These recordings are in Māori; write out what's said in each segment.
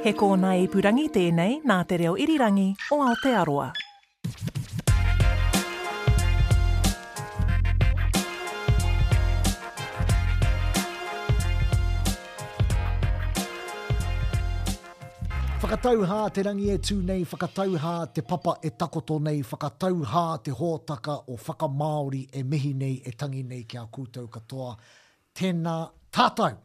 He kōnae ipurangi tēnei nā Te Reo Irirangi o Aotearoa. Whakatauhā te rangi e tū nei, whakatauhā te papa e takoto nei, whakatauhā te hōtaka o Whakamāori e mihi nei, e tangi nei ki a koutou katoa. Tēnā tātou.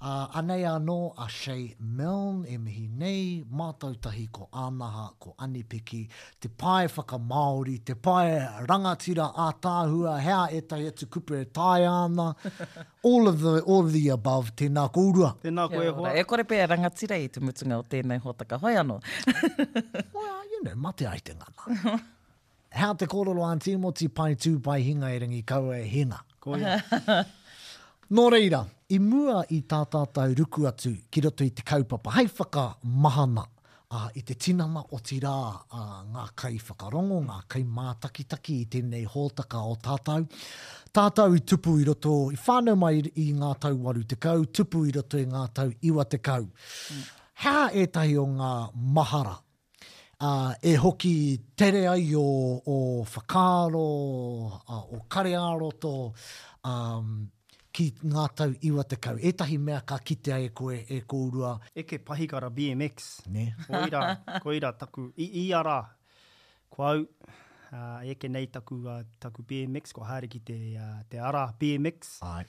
Ā, anei anō a Shay Milne e mihi nei, mātou tahi ko Ānaha, ko Anipiki, te pae whakamāori, te pae rangatira ātaahua, hea ētahi atu kupu e taea ana, all of the, all the above, tēnā kōrua. Tēnā koe e hoa. Kia ora. E kore pea e rangatira i te mutunga o tēnei hōtaka. Whai anō. Well, you know, mate ai te ngana. Hea te kōrero a Tīmoti pae tū pae hinga e rangi kaua e hinga. Koia. Nō reira, i mua i tā tātou ruku atu ki roto i te kaupapa hai whakamahana, ā, i te tinana otirā ā ngā kaiwhakarongo, ngā kaimātakitaki i tēnei hōtaka o tātou, tātou i tupu i roto, i whānau mai i ngā tau 80, tupu i roto i ngā tau 90. Hea ētahi o ngā mahara ā, e hoki tere ai ō, ō whakaaro, ā, ō kare-ā-roto, ā, ki ngā tau iwa tekau. Ētahi mea ka kitea e koe, e kōrua. Eke pahikara BMX. Nē. Koira, koira taku, i, ia rā, ko au, ā, e eke nei taku, taku BMX, kua haere ki te, te ara BMX. Āe.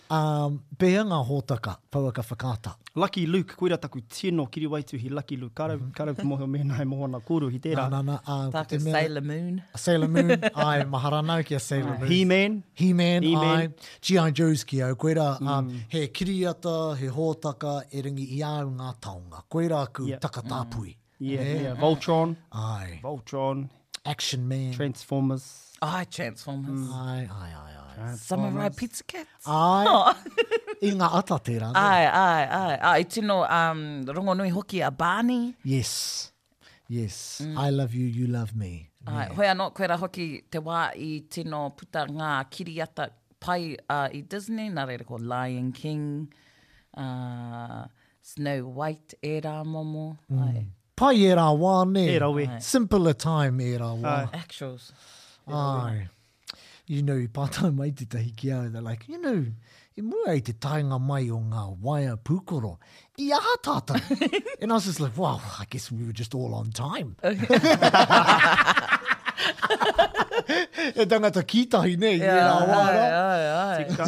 Ā, pēhea ngā hōtaka pouaka whakaata? Lucky Luke, koira taku tino kiriwaituhi Lucky Luke. Ka rau, ka rau ki mōhio mēnā he moana kōruhi tērā. Nā, nā, nā, ā, ko Tāku te mea- Sailor Moon. Sailor Moon, āe, mahara ana au ki a Sailor Moon. He-Man. He-Man, He-Man. ai. G.I. Joes ki au. Koirā, ā, he kiriata, he hōtaka e ringi i a au ngā taonga. Koirā aku Ia. takatāpui. Yeah, yeah, yeah. Voltron. Ai. Voltron. Action Man. Transformers. Ai, Transformers. Mm. Ai, ai, ai, ai. Transformers. Samurai Pizza Cats. Ai. Oh. I ngā ata tērā. Ai, ai, ai. Ai, tino um, rongonui hoki a Barney. Yes. Yes. Mm. I love you, you love me. Ai, yeah. hoi anō, koe ra hoki te wā i tino puta ngā kiriata pai uh, i Disney, nā reira ko Lion King, uh, Snow White, ērā momo, ai. Pai ērā wā, nē. E rawe. Simpler time ērā wā. Ai. Actuals. Ai. You know, i pātai mai tētahi ki au, they're like, you know, i mua i te taenga mai o ngā waea pūkoro, i aha tātou? And I was just like, well, I guess we were just all on time. He tangata kītahi, nē, i ērā wā rā. Ai, ai, ai. Tika.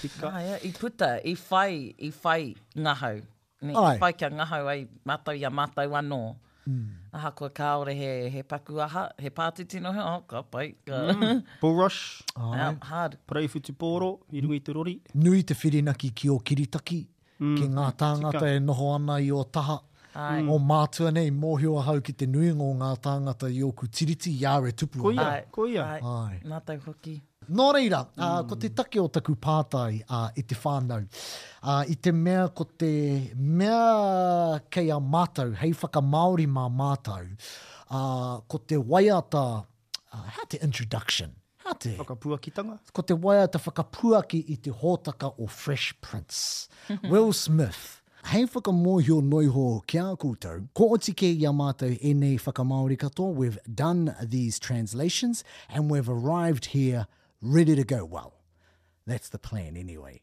Tika. Aea, i puta, i whai, i whai ngahau. Ne, i whai kia ngahau ai mātou i a mātou anō. Mm. Aha koe kāore he, he paku aha, he pāti tino he, oh, ka pai. Ka... Mm. Bulrush. Ai. Yeah, hard. Parei whitipōro, i runga i te rori. Nui te whirinaki ki o kiritaki. ki ngā tāngata e noho ana i ō taha, o mātua nei, mōhio ahau ki te nuinga o ngā tāngata i ōku tiriti, i au e tupu ana. Koia, koia. Mātou hoki. Nō reira, ko te take o taku pātai i te whānau, i te mea ko te mea kei a mātou, hei whakamāori mā mātou, ko te waiata, uh, how te introduction, how te... Whakapuakitanga? Ko te waiata whakapuaki i te hōtaka o Fresh Prince, Will Smith, Hei whakamōhio noiho ki a koutou, ko oti kē i a mātou ēnei whakamāori katoa, we've done these translations and we've arrived here ready to go. Well, that's the plan anyway.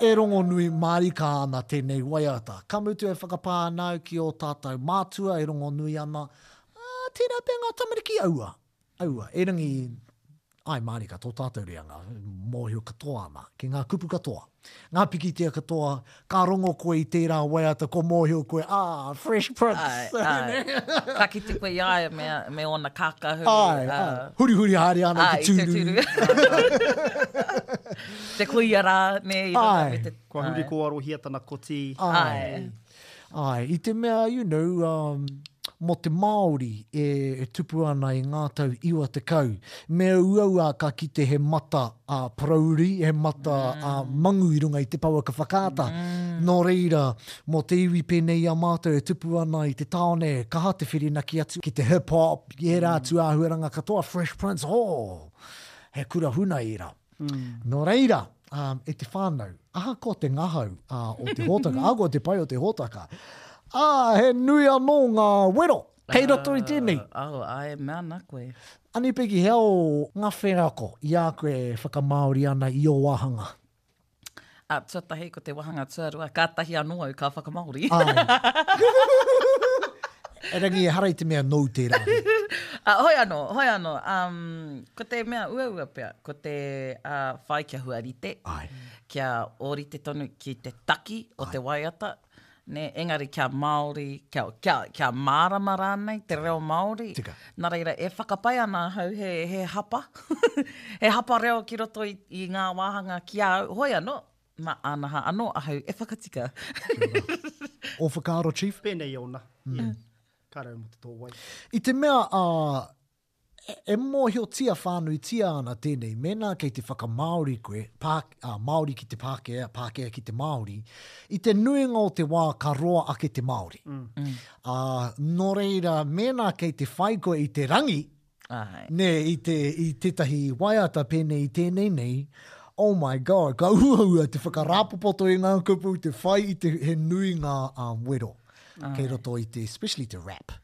E rongonui mārika ana tēnei waiata. Ka mutu e whakapā ana au ki ō tātou mātua e rongonui ana, ā, tērā pea ngā tamariki, aua, aua, erangi, āe mārika tō tātou reanga, mōhio katoa ana ki ngā kupu katoa. Ngā pikitia katoa, ka rongo koe i tērā waiata kua mōhio koe, ah, Fresh Prince! Ai, ai. Ka kite koe i a ia me, me ōna kākahu. Ai, ai. Uh, Hurihuri haere ana ai, ki Tūruru. te koia rā, nē, i runga me te... Kua huri kōarohia tana koti. Ai. ai. Ae, i te mea, you know, um, mo te Māori e, e tupu ana i ngā tau iwa te kau. Me uaua ka kite he mata a uh, parauri, he mata a mm. uh, mangu i runga i te pouaka whakaata. Mm. Nō reira, mo te iwi pēnei a mātou e tupu ana i te tāone, kaha te whirinaki atu ki te hip-hop, i ērā mm. atu āhuaranga katoa, Fresh Prince, oh, he kura huna i rā. Nō reira, e te whānau, ahakoa te ngahau o te hōtaka, ahakoa te pai o te hōtaka, ā, he nui anō ngā wero kei roto i tēnei. Aho, ā, e mea ana koe. Ani Peggy, he ao ngā wheako i a koe e whakamāori ana i ō wāhanga? A, tuatahi ko te wahanga, tuarua, kātahi anō au ka whakamāori. Erangi, ehara i te mea nou tērā. a, hoi anō, hoi anō. Um, ko te mea uaua pea, ko te uh, whai kia huarite, Ai. kia ōrite tonu ki te taki o Ai. te waiata, nē, engari kia Māori, kia, kia, kia mārama rānei te reo Māori. Tika. Nā reira, e whakapae ana ahau he, he hapa, he hapa reo ki roto i, i ngā wāhanga ki a au. Hoi anō, mā ānaha anō ahau e whakatika. Kia ora. Ō whakaaro, Chief? Pēnei ōna, yeah. Ka rau mō te tō wai. I te mea, ā, E mōhiotia whānuitia ana tēnei mēnā kei te whakamāori koe, pā, ā, Māori ki te Pākehā, Pākehā ki te Māori, i te nuinga o te wā ka roa ake te Māori. Mm. Ā, nō reira, mēnā kei te whai koe i te rangi, Āe. nē, i, te, i tētahi waiata pēnei i tēnei nei, oh my God, ka uaua te whakarāpopoto i ngā kupu, te whai i te, he nui ngā um, wero kei roto i te, especially te rap.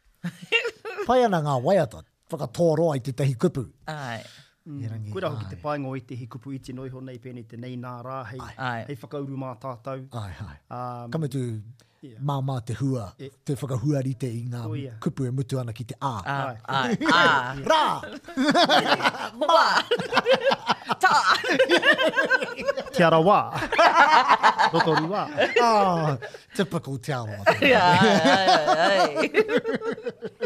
Pai ana ngā waiata, whakatōro ai tētahi kupu. Āe. Erangi, Koirā hoki te āe. painga o ētahi kupu iti noa iho nei, pēnei te nei, nā rā, hei, Āe. hei whakauru mā tātou. Ai, ai. Um, Ka mutu, Yeah. māmā te hua, E- te whakahua rite i ngā Ko ia. kupu e mutu ana ki te ā. Ā, Āe. āe, ā. Rā! Mā. Tā. Te Arawā. Rotorua. Ā, Typical te aroha. ai, ai, ai.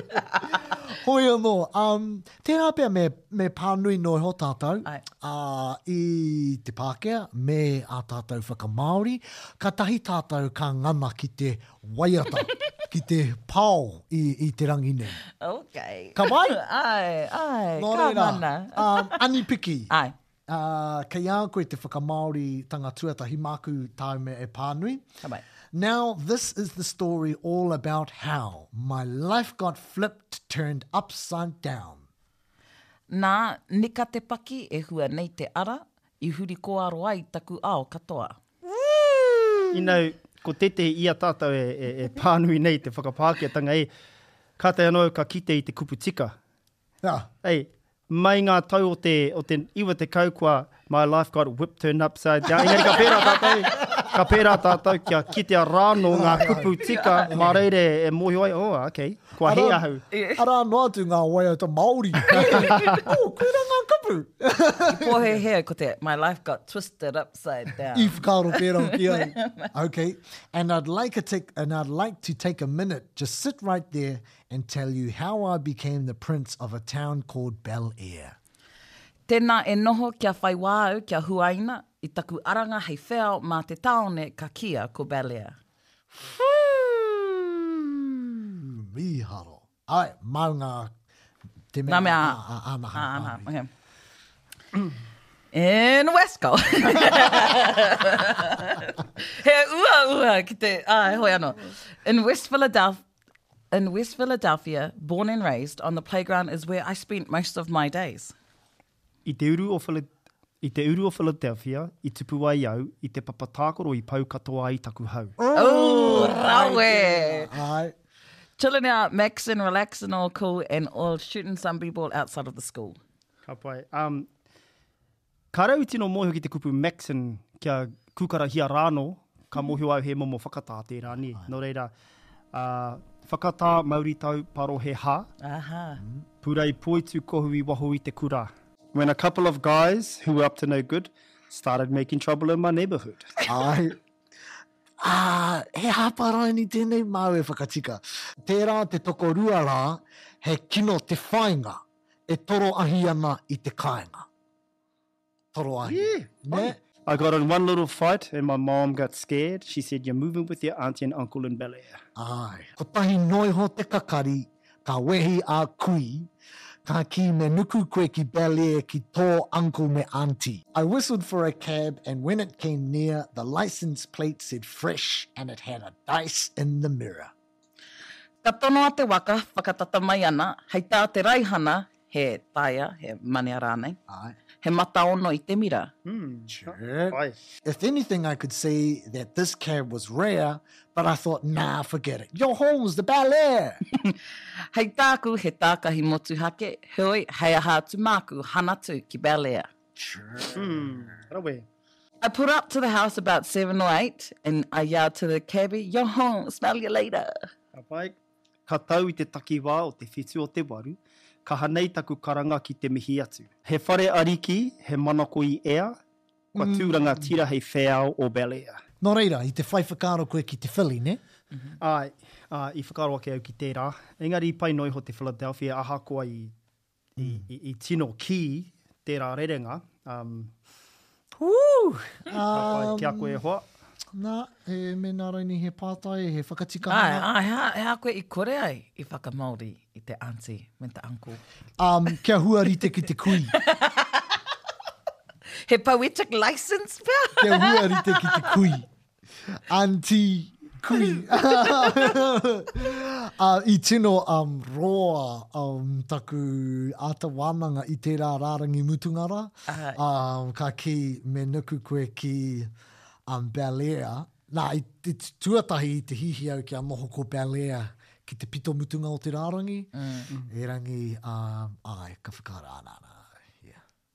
Hoi anō, um, tērā pea me, me pānui noa iho tātou uh, i te Pākehā me a tātou whakamāori. Ka tahi tātou ka ngana ki te waiata, ki te pao i, i te rangi nei. Okay. Ka mai? ai, ai, Nō ka reira, mana. um, anipiki. Ai. Ā, kei a koe te whakamāoritanga tuatahi māku tāume e pānui. Ka pai. Now this is the story all about how my life got flipped, turned upside down. Nā, nika te paki e hua nei te ara, i huri kōaro ai taku ao katoa. You know, ko tētehi i a tātou e, e, e pānui nei te whakapākiatanga, e, kātahi anō au ka kite i te kupu tika. Ā. Ei, Mai ngā tau o te, o te iwa tekau kua my life got whipped turned upside down. Engari ka pērā tātou, ka pērā tātou kia kitea rānō ngā kupu tika mā reira e mōhio ai, oh, okay, kua hē ahau. Arā noa atu ngā waiata Māori. Oh, koirā ngā kupu! I pōhēhē au ko te my life got twisted upside down. I whakaaro pērā hoki au. Okay, and I'd like a take, and I'd like to take a minute, just sit right there and tell you how I became the prince of a town called Bel Air. Tēnā e noho kia whai wā au kia huaina i taku aranga hei wheao mā te tāone ka kīa ko Bel Air. Whoo! Mīharo. Ae, maunga te mea, mea āna hanga Māori. Okay. In Wesco. he ua ua ki te, ah, hoi ano. In West Philadelphia, In West Philadelphia, born and raised, on the playground is where I spent most of my days. I te uru o Phila, I te uru o Philadelphia, i tupu ai au, i te papa tākoro i pau katoa ai taku hau. Ooh, rawe! Aye. Chillin' out, maxin', relaxin', all cool and all shootin' some b-ball outside of the school. Ka pai. Um, Ka raua tino mōhio ki te kupu Maxon kia kukarahia rāno, ka mōhio au he momo whakatā tērā, nē. Nō reira, whakatā, mauritau, paro he hā, purei poitu kohu i waho i te kura. When a couple of guys who were up to no good started making trouble in my neighbourhood. Āe. Ā, he hāparaini tēnei māu e whakatika. Tērā te tokorua rā, he kino te whāinga. e toro ahi ana i te kāinga. Toro ahi. Yeah, nē? I got in one little fight and my mom got scared, she said you're moving with your auntie and uncle in Belair. Āe. Kotahi noa iho te kakari, ka wehi a Kui, ka kī me nuku koe ki Belair ki tō uncle me auntie. I whistled for a cab and when it came near, the licence plate said fresh and it had a dice in the mirror. Ka tonoa te waka, whakatata mai ana, hei tā te raihana, he taea, he manea rānei, he mataono i te mira. Check. If anything I could see that this cab was rare but I thought nah forget it, your hall's the Bel Air! Hei tāku he tākahi motuhake, heoi hei aha atu māku hanatu ki Bel Air? Mm, rawe. I pulled up to the house about seven or eight and I yelled to the cabbie, yo hong, smell you later. Ka pai, ka tau i te takiwā o te whitu o te waru, ka hanei taku karanga ki te mihi atu. He whare ariki, he manako i ea, kua tū rangatira hei wheao o Bel Air. Nō reira, i te whai whakaaro koe ki te Philly, nē? Āe, ā, i whakaaro ake au ki tērā. Engari i pai noa iho te Philadelphia ahakoa i I tino kī tērā rerenga. Whoo! Ka pai ki a koe e hoa? Nā, he mēnā rainī he pātai, he whakatikahanga. Āe, āe, he aha koe i kore ai i whakamāori i te aunty me te uncle? Kia huarite ki te kui. He poetic license pea? Kia huarite ki te kui. Aunty Kui. uh, I tino um, roa um, taku ata wānanga i tērā rārangi mutunga rā. Um, ka ki me nuku koe ki um, Bel Air. Nā, i te tuatahi i te hihi au ki a noho ko Bel Air ki te pito mutunga o te rārangi. Mm. Erangi, um, ai, ka whakaara, ana, ana.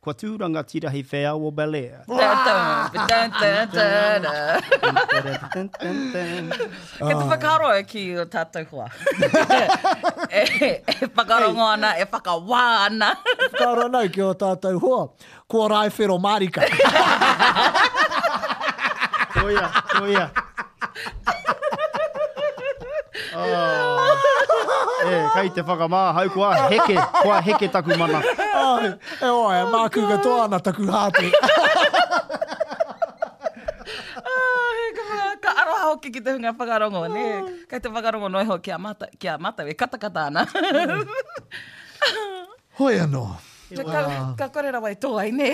Kua tū rangatira hei wheao o Belair. Kei te whakaaro au ki o tātou hoa. E whakarongo ana, e whakawā ana. Whakaaro ana au ki o tātou hoa. Kua rae whero mārika. Ko ia, ko ia. Oh. E, kei te whakamāhau, kua heke, kua heke taku mana. Ai, E oa, e māku katoa ana taku hāte. ka aroha hoki ki te hunga whakarongo, oh. ne? Kei te whakarongo noe ho ki a mata, ki a mata, e katakata ana. Hoi anō. Ka, ka, ka kore rawa e tōai, ne?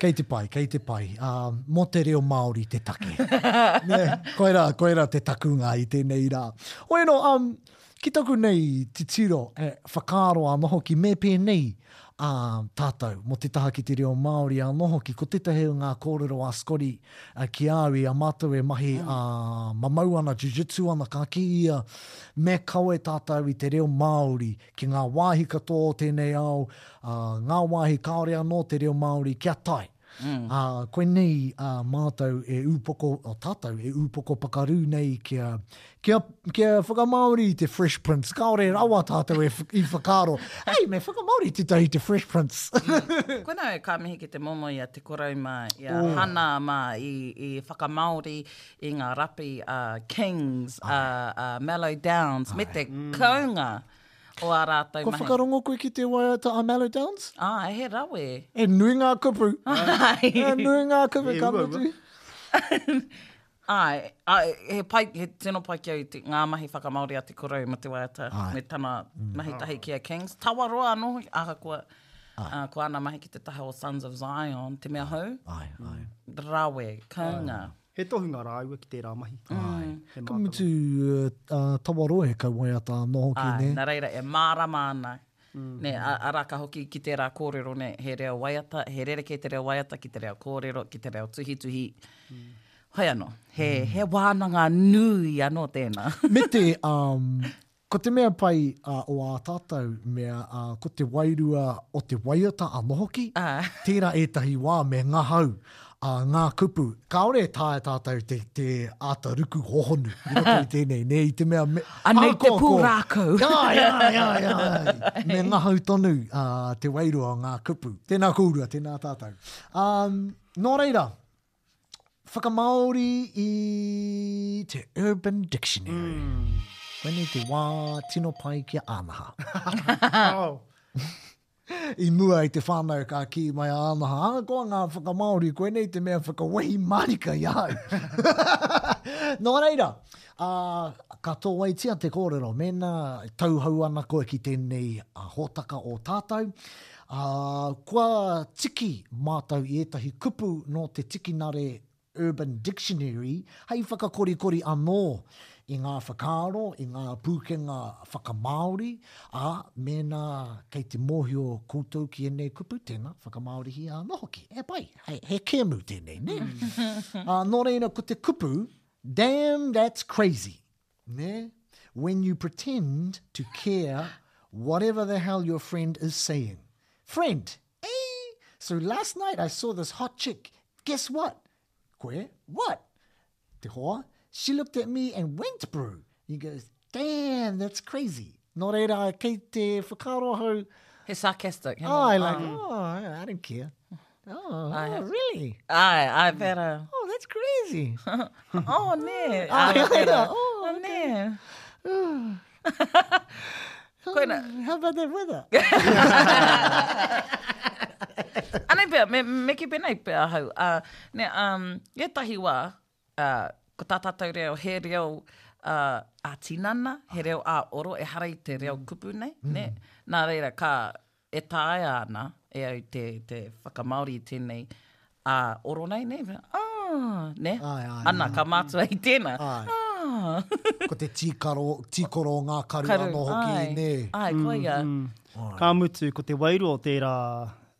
kei te pai, kei te pai. Uh, mō te reo Māori te take. ne, koera, koera te takunga i tēnei rā. Hoi anō, um, Ki taku nei titiro e whakaaro ano hoki me penei a tatou mo te taha ki te reo Maori ano hoki ko tetahi o nga korero a Scotty ki a au i a matou e mahi a mamau ana, jujitsu ana ka ki ia me kawe tatou i te reo Maori ki nga wahi katoa o tenei ao, nga wahi kaore ano te reo Maori kia tae. Ā, koinei ā mātou e ūpoko, ā, tātou e ūpoko pakarū nei kia, kia, kia whakamāori i te Fresh Prince. Kāore rawa tātou e, i whakaaro, hei, me whakamāori tētahi i te Fresh Prince. Koinā e ka mihi ki te momo i a Te Korou mā, i a Hana mā, i, i whakamāori i ngā rapi a Kings, a, a Mellow Downs, me te kounga. o ā rātou mahi. Kua whakarongo koe ki te waiata a Mallow Downs? Ā, ah, he rawe. He nui ngā kupu. he nui ngā kupu, ka mutu. Ai, ai, he pai, he tino pai ki au te, ngā mahi whakamaori a te korou ma te waiata, ai. me tana mm. mahi tahi ki a Kings. Tawa roa anō, ahakoa, ai. Uh, ko ana mahi ki te taha o Sons of Zion, te mea hou. Ai, ai. Rawe, kaunga. Ai. He tohunga rāua ki tērā mahi. Āe, he mātanga. Ka mutu a Tawaroe, ka waiata anō hoki, nē? Āe, nā reira, e mārama ana, nē, a, arā, ka hoki ki tērā kōrero, nē, he reo waiata, he rerekē te reo waiata ki te reo kōrero, ki te reo tuhituhi. Hoi anō, he, he wānanga nui anō tēnā. Me te, Ko te mea pai o ā tātou mea, ko te wairua o te waiata anō hoki, tērā ētahi wā me ngahau ngā kupu. Kāore e taea tātou te āta ruku hōhonu i roto i tēnei, nē, i te mea me ngahau tonu. Anei te pūrākau. Āe, āe, āe, āe. Me ngahau tonu te wairua o ngā kupu. Tēnā kōrua, tēnā tātou. Nō reira, Whakamāori i te Urban Dictionary. Mm. Koinei te wā tino pai ki a Ānaha. I mua i te whānau ka kī mai a Ānaha, ahakoa ngā whakamāori, koinei te mea whakawehi mārika i ahau. Nō reira, Ā, ka tōaitia te kōrero, mēnā tauhou ana koe ki tēnei hōtaka o tātou, ā, kua tiki mātou i ētahi kupu nō te Tikinare Urban Dictionary hei whakakorikori anō i ngā whakaaro, i ngā pūkenga whakamāori, ā, mēnā kei te mōhio koutou ki ēnei kupu, tēnā, whakamāorihia anō hoki. He pai, he kēmu tēnei, nē? Ā, nō reira, ko te kupu, damn, that's crazy, ne? When you pretend to care whatever the hell your friend is saying. Friend, eh? So last night I saw this hot chick. Guess what? Koe, what? Te hoa? she looked at me and went bro He goes, Damn, that's crazy. Nō reira, kei te whakaaro ahau. He sarcastic. He ai, like, um. oh, I don't care. Oh, ai, oh really? Ai, ai, pera. Oh, that's crazy. oh, nē. Ai, ai, ai, oh, nē. Koina. How about that weather? Anei pea, me, me ki penei pea hau. Uh, ne, um, ia tahi wā, ā, ko tā tātou reo, he reo, ā, ā-tinana, he reo ā-oro, ehara i te reo kupu nei, nē? Nā reira, ka, e taea ana e au te, te whakamāori i tēnei ā-oro nei, nē? Ā, nē? Āe, āe, Ana, āe. ka mātua i tēnā. Āe. Ā. Ko te tīkaro, tīkoro o ngā karu, Karu, anō hoki, āe. nē? Āe, koia. Ka mutu, ko te wairua o tērā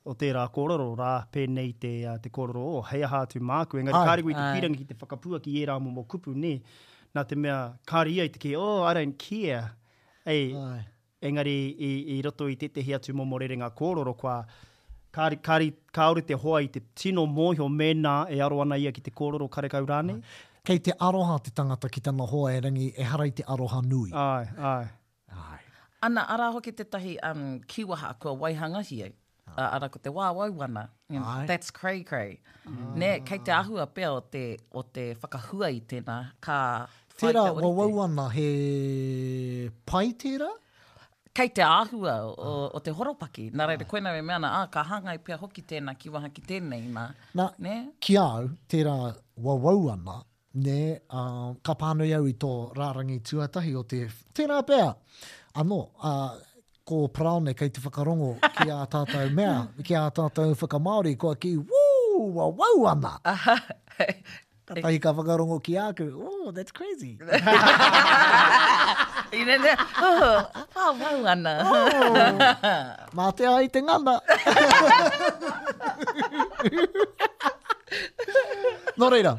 o tērā kōrero rā, pēnei te te kōrero o hei aha atu māku, engari kāre koe i te pīrangi ki te whakapuaki i ērā momo kupu, nē, nā te mea kāre ia i te kī, oh, I don't care, ei, engari i, i roto i tētehi atu momo rerenga kōrero kua, kāre, kāre, kāore te hoa i te tino mōhio mēnā e aro ana ia ki te kōrero karekau rānei. Kei te aroha te tangata ki tana hoa erangi ehara i te aroha nui. Āe, āe. Ae. Ana, ara hoki tetahi um, kiwaha kua waihangahia, uh, ara ko te wawau wana, you know, that's cray cray. Ah. Ne, kei te ahua pea o te, o te whakahua i tena, ka... Tera wawau wana, he pai tera? Kei te ahua o, ah. o te horopaki, nā reira ah. koina me mea ana, ah, ka hangai pea hoki tēnā kiwaha ki tēnei, nā. Nā, ne? ki au, tera wawau ana, Nē, ā, ka pānui au i tō rārangi tuatahi o te, tērā pea! Anō, ā, ko Paraone kei te whakarongo ki ā tātou mea, ki ā tātou whakamāori, kua kī, Woo! Wawau ana! Kātahi ka whakarongo ki āku, Ooh, that's crazy! Inene, Ooh, wawau ana! Ooh! Mā te aha i te ngana! Nō reira.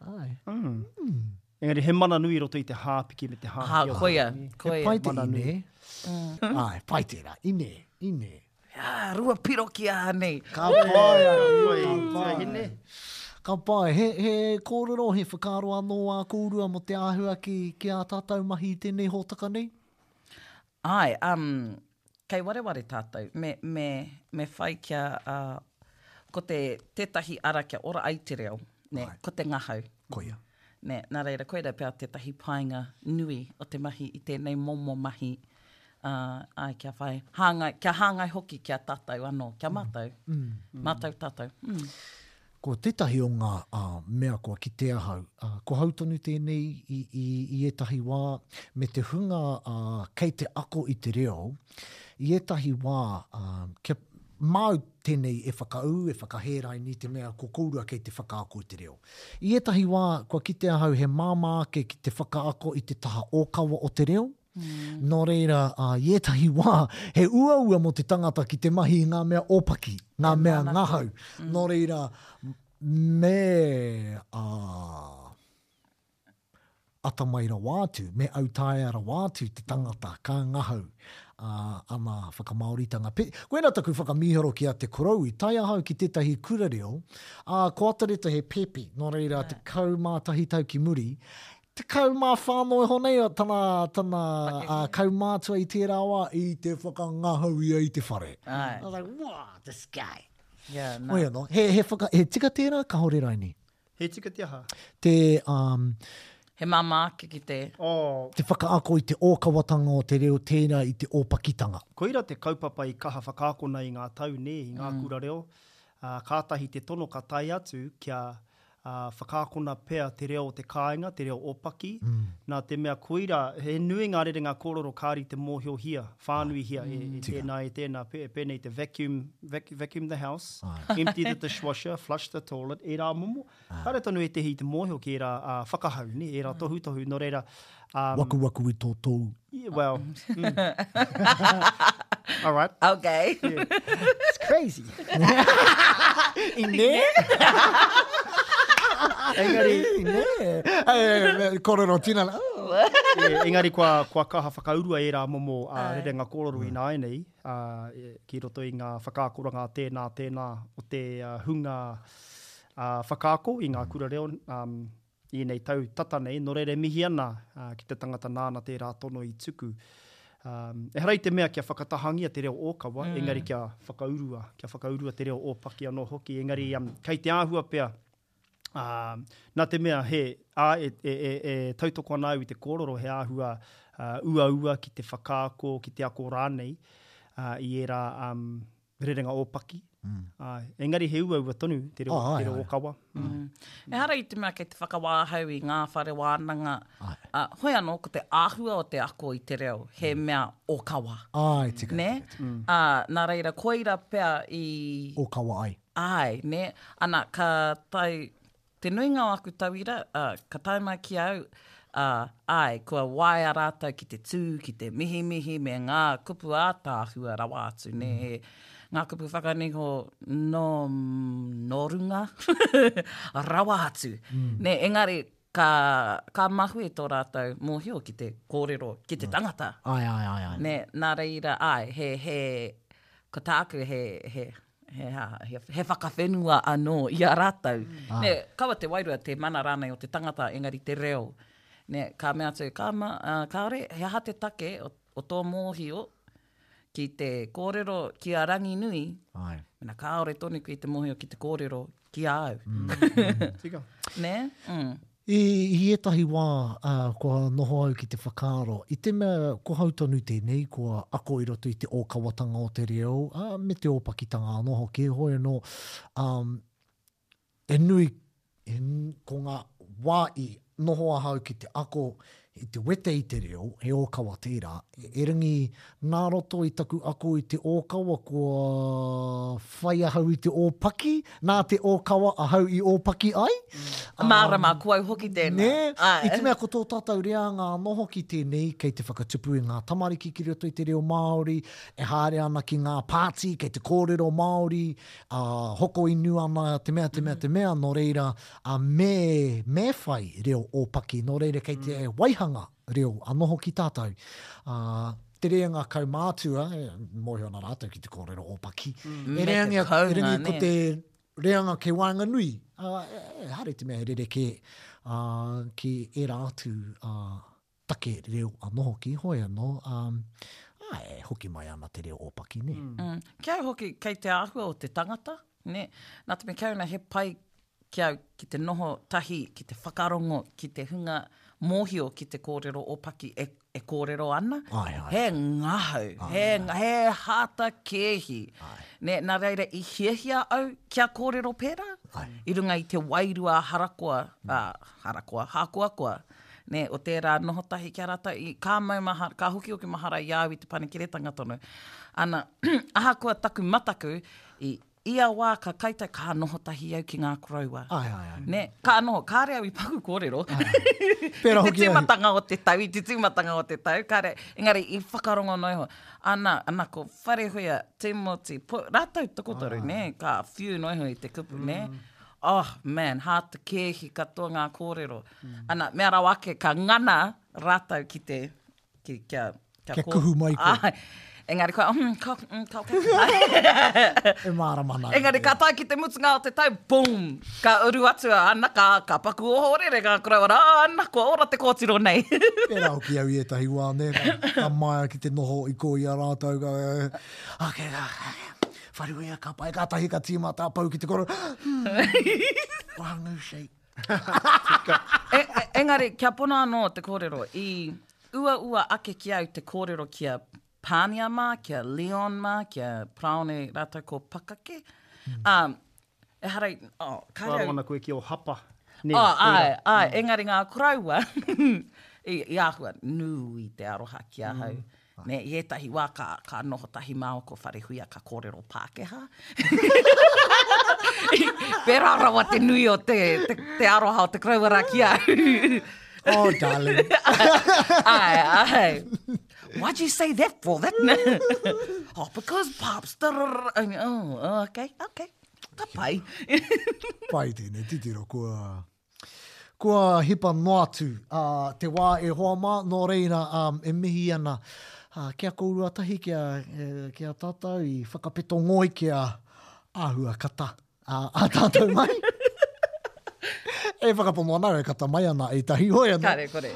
Aye. Mm. Mm. Engari he mana nui roto i te hāpiki me te hāpiki. Ha, koia, koia. He pai te mana ine. Mm. Ai, pai tērā. Ine, ine. Ia, rua piro ki a nei. Ka pai, ka pai. Ka pai, he, he kōrero, he whakaaro anō a kōrua mo te āhua ki, ki a tātou mahi i tēnei hōtaka nei? Āe, um, kei wareware tātou. Me, me, me whai kia, uh, ko te, tētahi ara kia ora ai te reo, nē, Āe. ko te ngahau. Koia. Nē, nā reira, koira pea tētahi painga nui o te mahi i tēnei momo mahi, uh, āe, kia whai, hāngai, kia hāngai hoki kia tātou anō, kia mātou. Mm. Mātou tātou. Mm. Ko tētahi o ngā mea kua kite ahau, ko hau tonu tēnei i ētahi wā, me te hunga kei te ako i te reo, i ētahi wā, kia māu tēnei e whakaū, e whakahē raini i te mea ko kōrua kei te whakaako i te reo. I ētahi wā, kua kite ahau he māmā ake ki te whakaako i te taha ōkawa o te reo, Nō reira, i ētahi wā, he uaua mō te tangata ki te mahi i ngā mea ōpaki, ngā mea ngahau. Nō reira, me atamai rawa atu, me autaia rawa atu te tangata ka ngahau ana whakamāoritanga. Koina taku whakamīharo ki a Te Korou, i tae ahau ki tētahi kura reo, ko Atareta he pēpi, nō reira, tekau mā tahi tau ki muri, Tekau mā whā noiho nei tana, tana uh, kaumātua i tērā wā, i te whakangahau ia i te whare. Aye. I was like, whoa, this guy. Yeah, no. Oia no, he, he, whaka, he tika tērā, ka hore raini. He tika te aha? Te, um, He māmā ake ki te... Oh. Te whakaako i te ōkawatanga o te reo tērā i te ōpakitanga. Koira te kaupapa i kaha whakaakona i ngā tau, nē, i ngā mm. kura reo. Uh, kātahi te tono ka tae atu kia Ā, whakaakona pea te reo o te kāinga, te reo ōpaki, nā te mea koirā, he nui ngā rerenga kōrero kāri te mōhiohia, whānuihia e tēnā, e tēnā, pēnei te vacuum, vacuum the house, empty the dishwasher, flush the toilet, ērā momo. Kāre tonu ētehi i te mōhio ki ērā whakahau, ērā tohutohu, nō reira, Um, Wakuwaku i tō tōu. Yeah, well. Mm. All right. Okay. Yeah. It's crazy. I nē? engari, nē. Korero tina. yeah, engari kua, kua kaha whakaurua e rā momo uh, ah, rerenga kōrero mm. i nāi nei, uh, ki roto i ngā whakaakoranga tēnā, tēnā o te uh, hunga uh, whakaako i ngā kura reo, um, I ēnei tau tata nei, nō reira e mihi ana ki te tangata nāna tērā tono i tuku. Ehara i te mea kia whakatahangia te reo ōkawa, engari kia whakaurua, kia whakaurua te reo ōpaki anō hoki, engari kei te āhua pea, nā te mea he, e tautoko ana au i te kōrero, he āhua uaua ki te whakaako, ki te ako rānei i ērā, rerenga ōpaki. Āe. Engari he uaua tonu te reo, te reo ōkawa. Ehara i te mea kei te whakawā ahau i ngā whare wānanga, ā, hoi anō, ko te āhua o te ako i te reo, he mea ōkawa. Āe, tika, tika, tika. Nē? Ā, nā reira, koira pea i. Ōkawa ai. Āe, nē. Ana, ka tae, Te nuinga o aku tauira, ā, ka tae mai ki a au, ā, āe, kua waea rātou ki te tū, ki te mihimihi me ngā kupu ātaahua rawa atu, nē, he, ngā kupu whakaniho nō, nō runga rawa atu. Nē, engari, ka, ka mahue tō rātou mōhio ki te kōrero, ki te tangata. Āe, āe, āe, āe. Nē, nā reira, āe, he, he, ko tāku he, he, he aha, he whakawhenua anō i a rātou. Ah. Ne, kawa te wairua, te mana rānei o te tangata, engari te reo. Ne, ka mea atu, ka ma, uh, kāore, he aha te take o, o tō mōhio ki te kōrero ki a Ranginui? Ai. Mena kāore tonu ki te mōhio ki te kōrero Ki a au. Tika. Nē? Mm. I, i ētahi wā, ā, kua noho au ki te whakaaro, i te mea ko hau tonu tēnei, kua ako i roto i te ōkawatanga o te reo, ā, me te ōpakitanga anō hoki, heoi anō, um, he nui, he, ko ngā wā i noho ahau ki te ako, I te wete i te reo, he ōkawa tērā. Erangi, nā roto i taku ako i te ōkawa kua whai ahau i te ōpaki, nā te ōkawa ahau i ōpaki ai. Mm. Mārama, um, ko au hoki tēnā. Nē, Ai. i te mea ko tō tātou reanga anō hoki tēnei, kei te whakatupu i ngā tamariki ki roto i te reo Māori, e haere ana ki ngā pāti, kei te kōrero Māori, uh, hoko inu ana te mea, te mea, mm. te mea, nō reira, a me, me whai reo ōpaki, nō reira kei te waihanga reo anō hoki tātou. Ā, te reanga kaumātua, e, mōhio ana rātou ki te kōrero ōpaki, e Me reangia, te taunga, e rangi ko nē. te reanga kei waenganui, ā, e, e, haere te mea e rerekē, ā, ki ērā atu, ā, take reo anō hoki, hoi anō, ā, ā, e hoki mai ana te reo ōpaki, nē. Mm. Ki au hoki, kei te āhua o te tangata, nē. Nā te mea kei ana he pai ki au ki te noho tahi, ki te whakarongo, ki te hunga mōhio ki te kōrero ōpaki e, e kōrero ana. Ai, ai. He ngahau, ai, he, ai. he hāta kēhi. Ai. Nē, nā reira i hiahia au kia kōrero pērā, ai. i runga i te wairua harakoa, mm. ā, harakoa, hākoakoa, nē, o tērā noho tahi ki a rātou, i, ka mau mahara, ka hokioki mahara i a au i te panekiretanga tonu. Ana, ahakoa taku mataku, i ia wā ka kaitau, ka noho tahi au ki ngā koroua. Ai, ai, ai. Nē, ka noho, kāre au i paku kōrero. Pērā hoki au. I te tūmatanga o te tau, i te tūmatanga o te tau, kāre, engari i whakarongo noa iho. Ana, ana ko Wharehuia, Timoti, po, rātou tokotoru, nē, ka whiu noa iho i te kupu, nē. Oh, man, hātakēhi katoa ngā kōrero. Ana, mea rawa ake, ka ngana rātou ki te, ki, kia, kia, kia kuhu mai koe. Āe. Engari koe, mm, ka, mm, ka okay. e mārama nā. Engari ka tae ki te mutunga o te tau, boom! Ka uru atu, ana, ka, ka paku ohorere ngā koroua, rā, ana, kua ora te kōtiro nei. Pērā hoki au i ētahi wā, nē, ka māia ki te noho i kō i a rātou, ka, ake, ka, wharuia, ka pai, ka tahi, ka tīmata a pau ki te koro, mm, wāngu shake. Engari, kia pono anō te kōrero, i uaua ake ki au te kōrero ki a Pānia mā, ki a Leon mā, ki a Paraone rātou ko Pakake. Mm. Ehara, oh, kāre au... Kāre ana koe ki o Hapa. Ne, oh, ai, ai, mm. engari ngā koroua i, i āhua nui te aroha ki ahau. Mm. Me i ētahi wā ka, ka noho tahi māua ko Wharehuia ka kōrero Pākehā. Pērā rawa te nui o te, te, te aroha o te karaua rā ki au. oh, darling. ai, ai. Why'd you say that for? That oh, because pops. Oh, okay, okay. Ka pai. pai tēnei titiro kua Kua hipa noatu te wā e hoa mā, nō reira e mihi ana ki a kōrua tahi, ki a tātou i whakapeto ngoi ki a āhua kata a tātou mai. E whakapono ana au e kata mai ana, e tahi hoi ana. Kare, kore.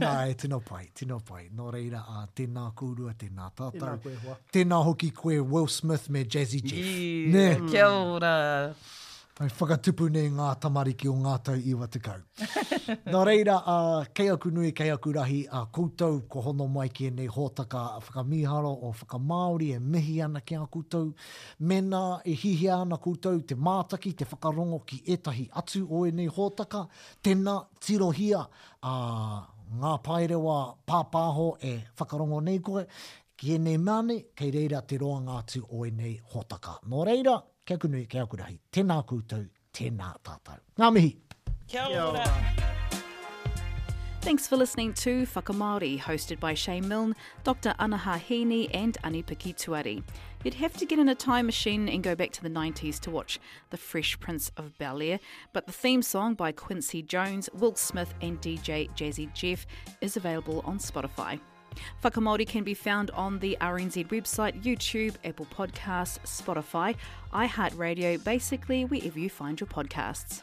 Nā, e tino pai, tino pai. Nō reira, tēnā kōrua, tēnā tātou. Tēnā koe hoa. Tēnā hoki koe Will Smith me Jazzy Jeff. Kia ora. Hai whakatupu nei ngā tamariki o ngā tau iwa tekau. Nō reira, kei aku nui, kei aku rahi, koutou kua hono mai ki ēnei hōtaka whakamīharo o whakamāori e mihi ana ki a koutou. Mēnā e hihia ana koutou te mātaki, te whakarongo ki ētahi atu o ēnei hōtaka, tēnā, tirohia ngā paerewa pāpāho e whakarongo nei koe ki ēnei mea nei, kei reira te roanga atu o ēnei hōtaka. Nō reira, kia kia Tēnā koutou, tēnā tātou. Ngā mihi. Kia ora. Kia ora. Thanks for listening to Whakamāori, hosted by Shane Milne, Dr. Anaha Heaney and Anipaki Tuari. You'd have to get in a time machine and go back to the 90s to watch The Fresh Prince of Bel-Air, but the theme song by Quincy Jones, Will Smith and DJ Jazzy Jeff is available on Spotify. Whakamori can be found on the RNZ website, YouTube, Apple Podcasts, Spotify, iHeartRadio, basically wherever you find your podcasts.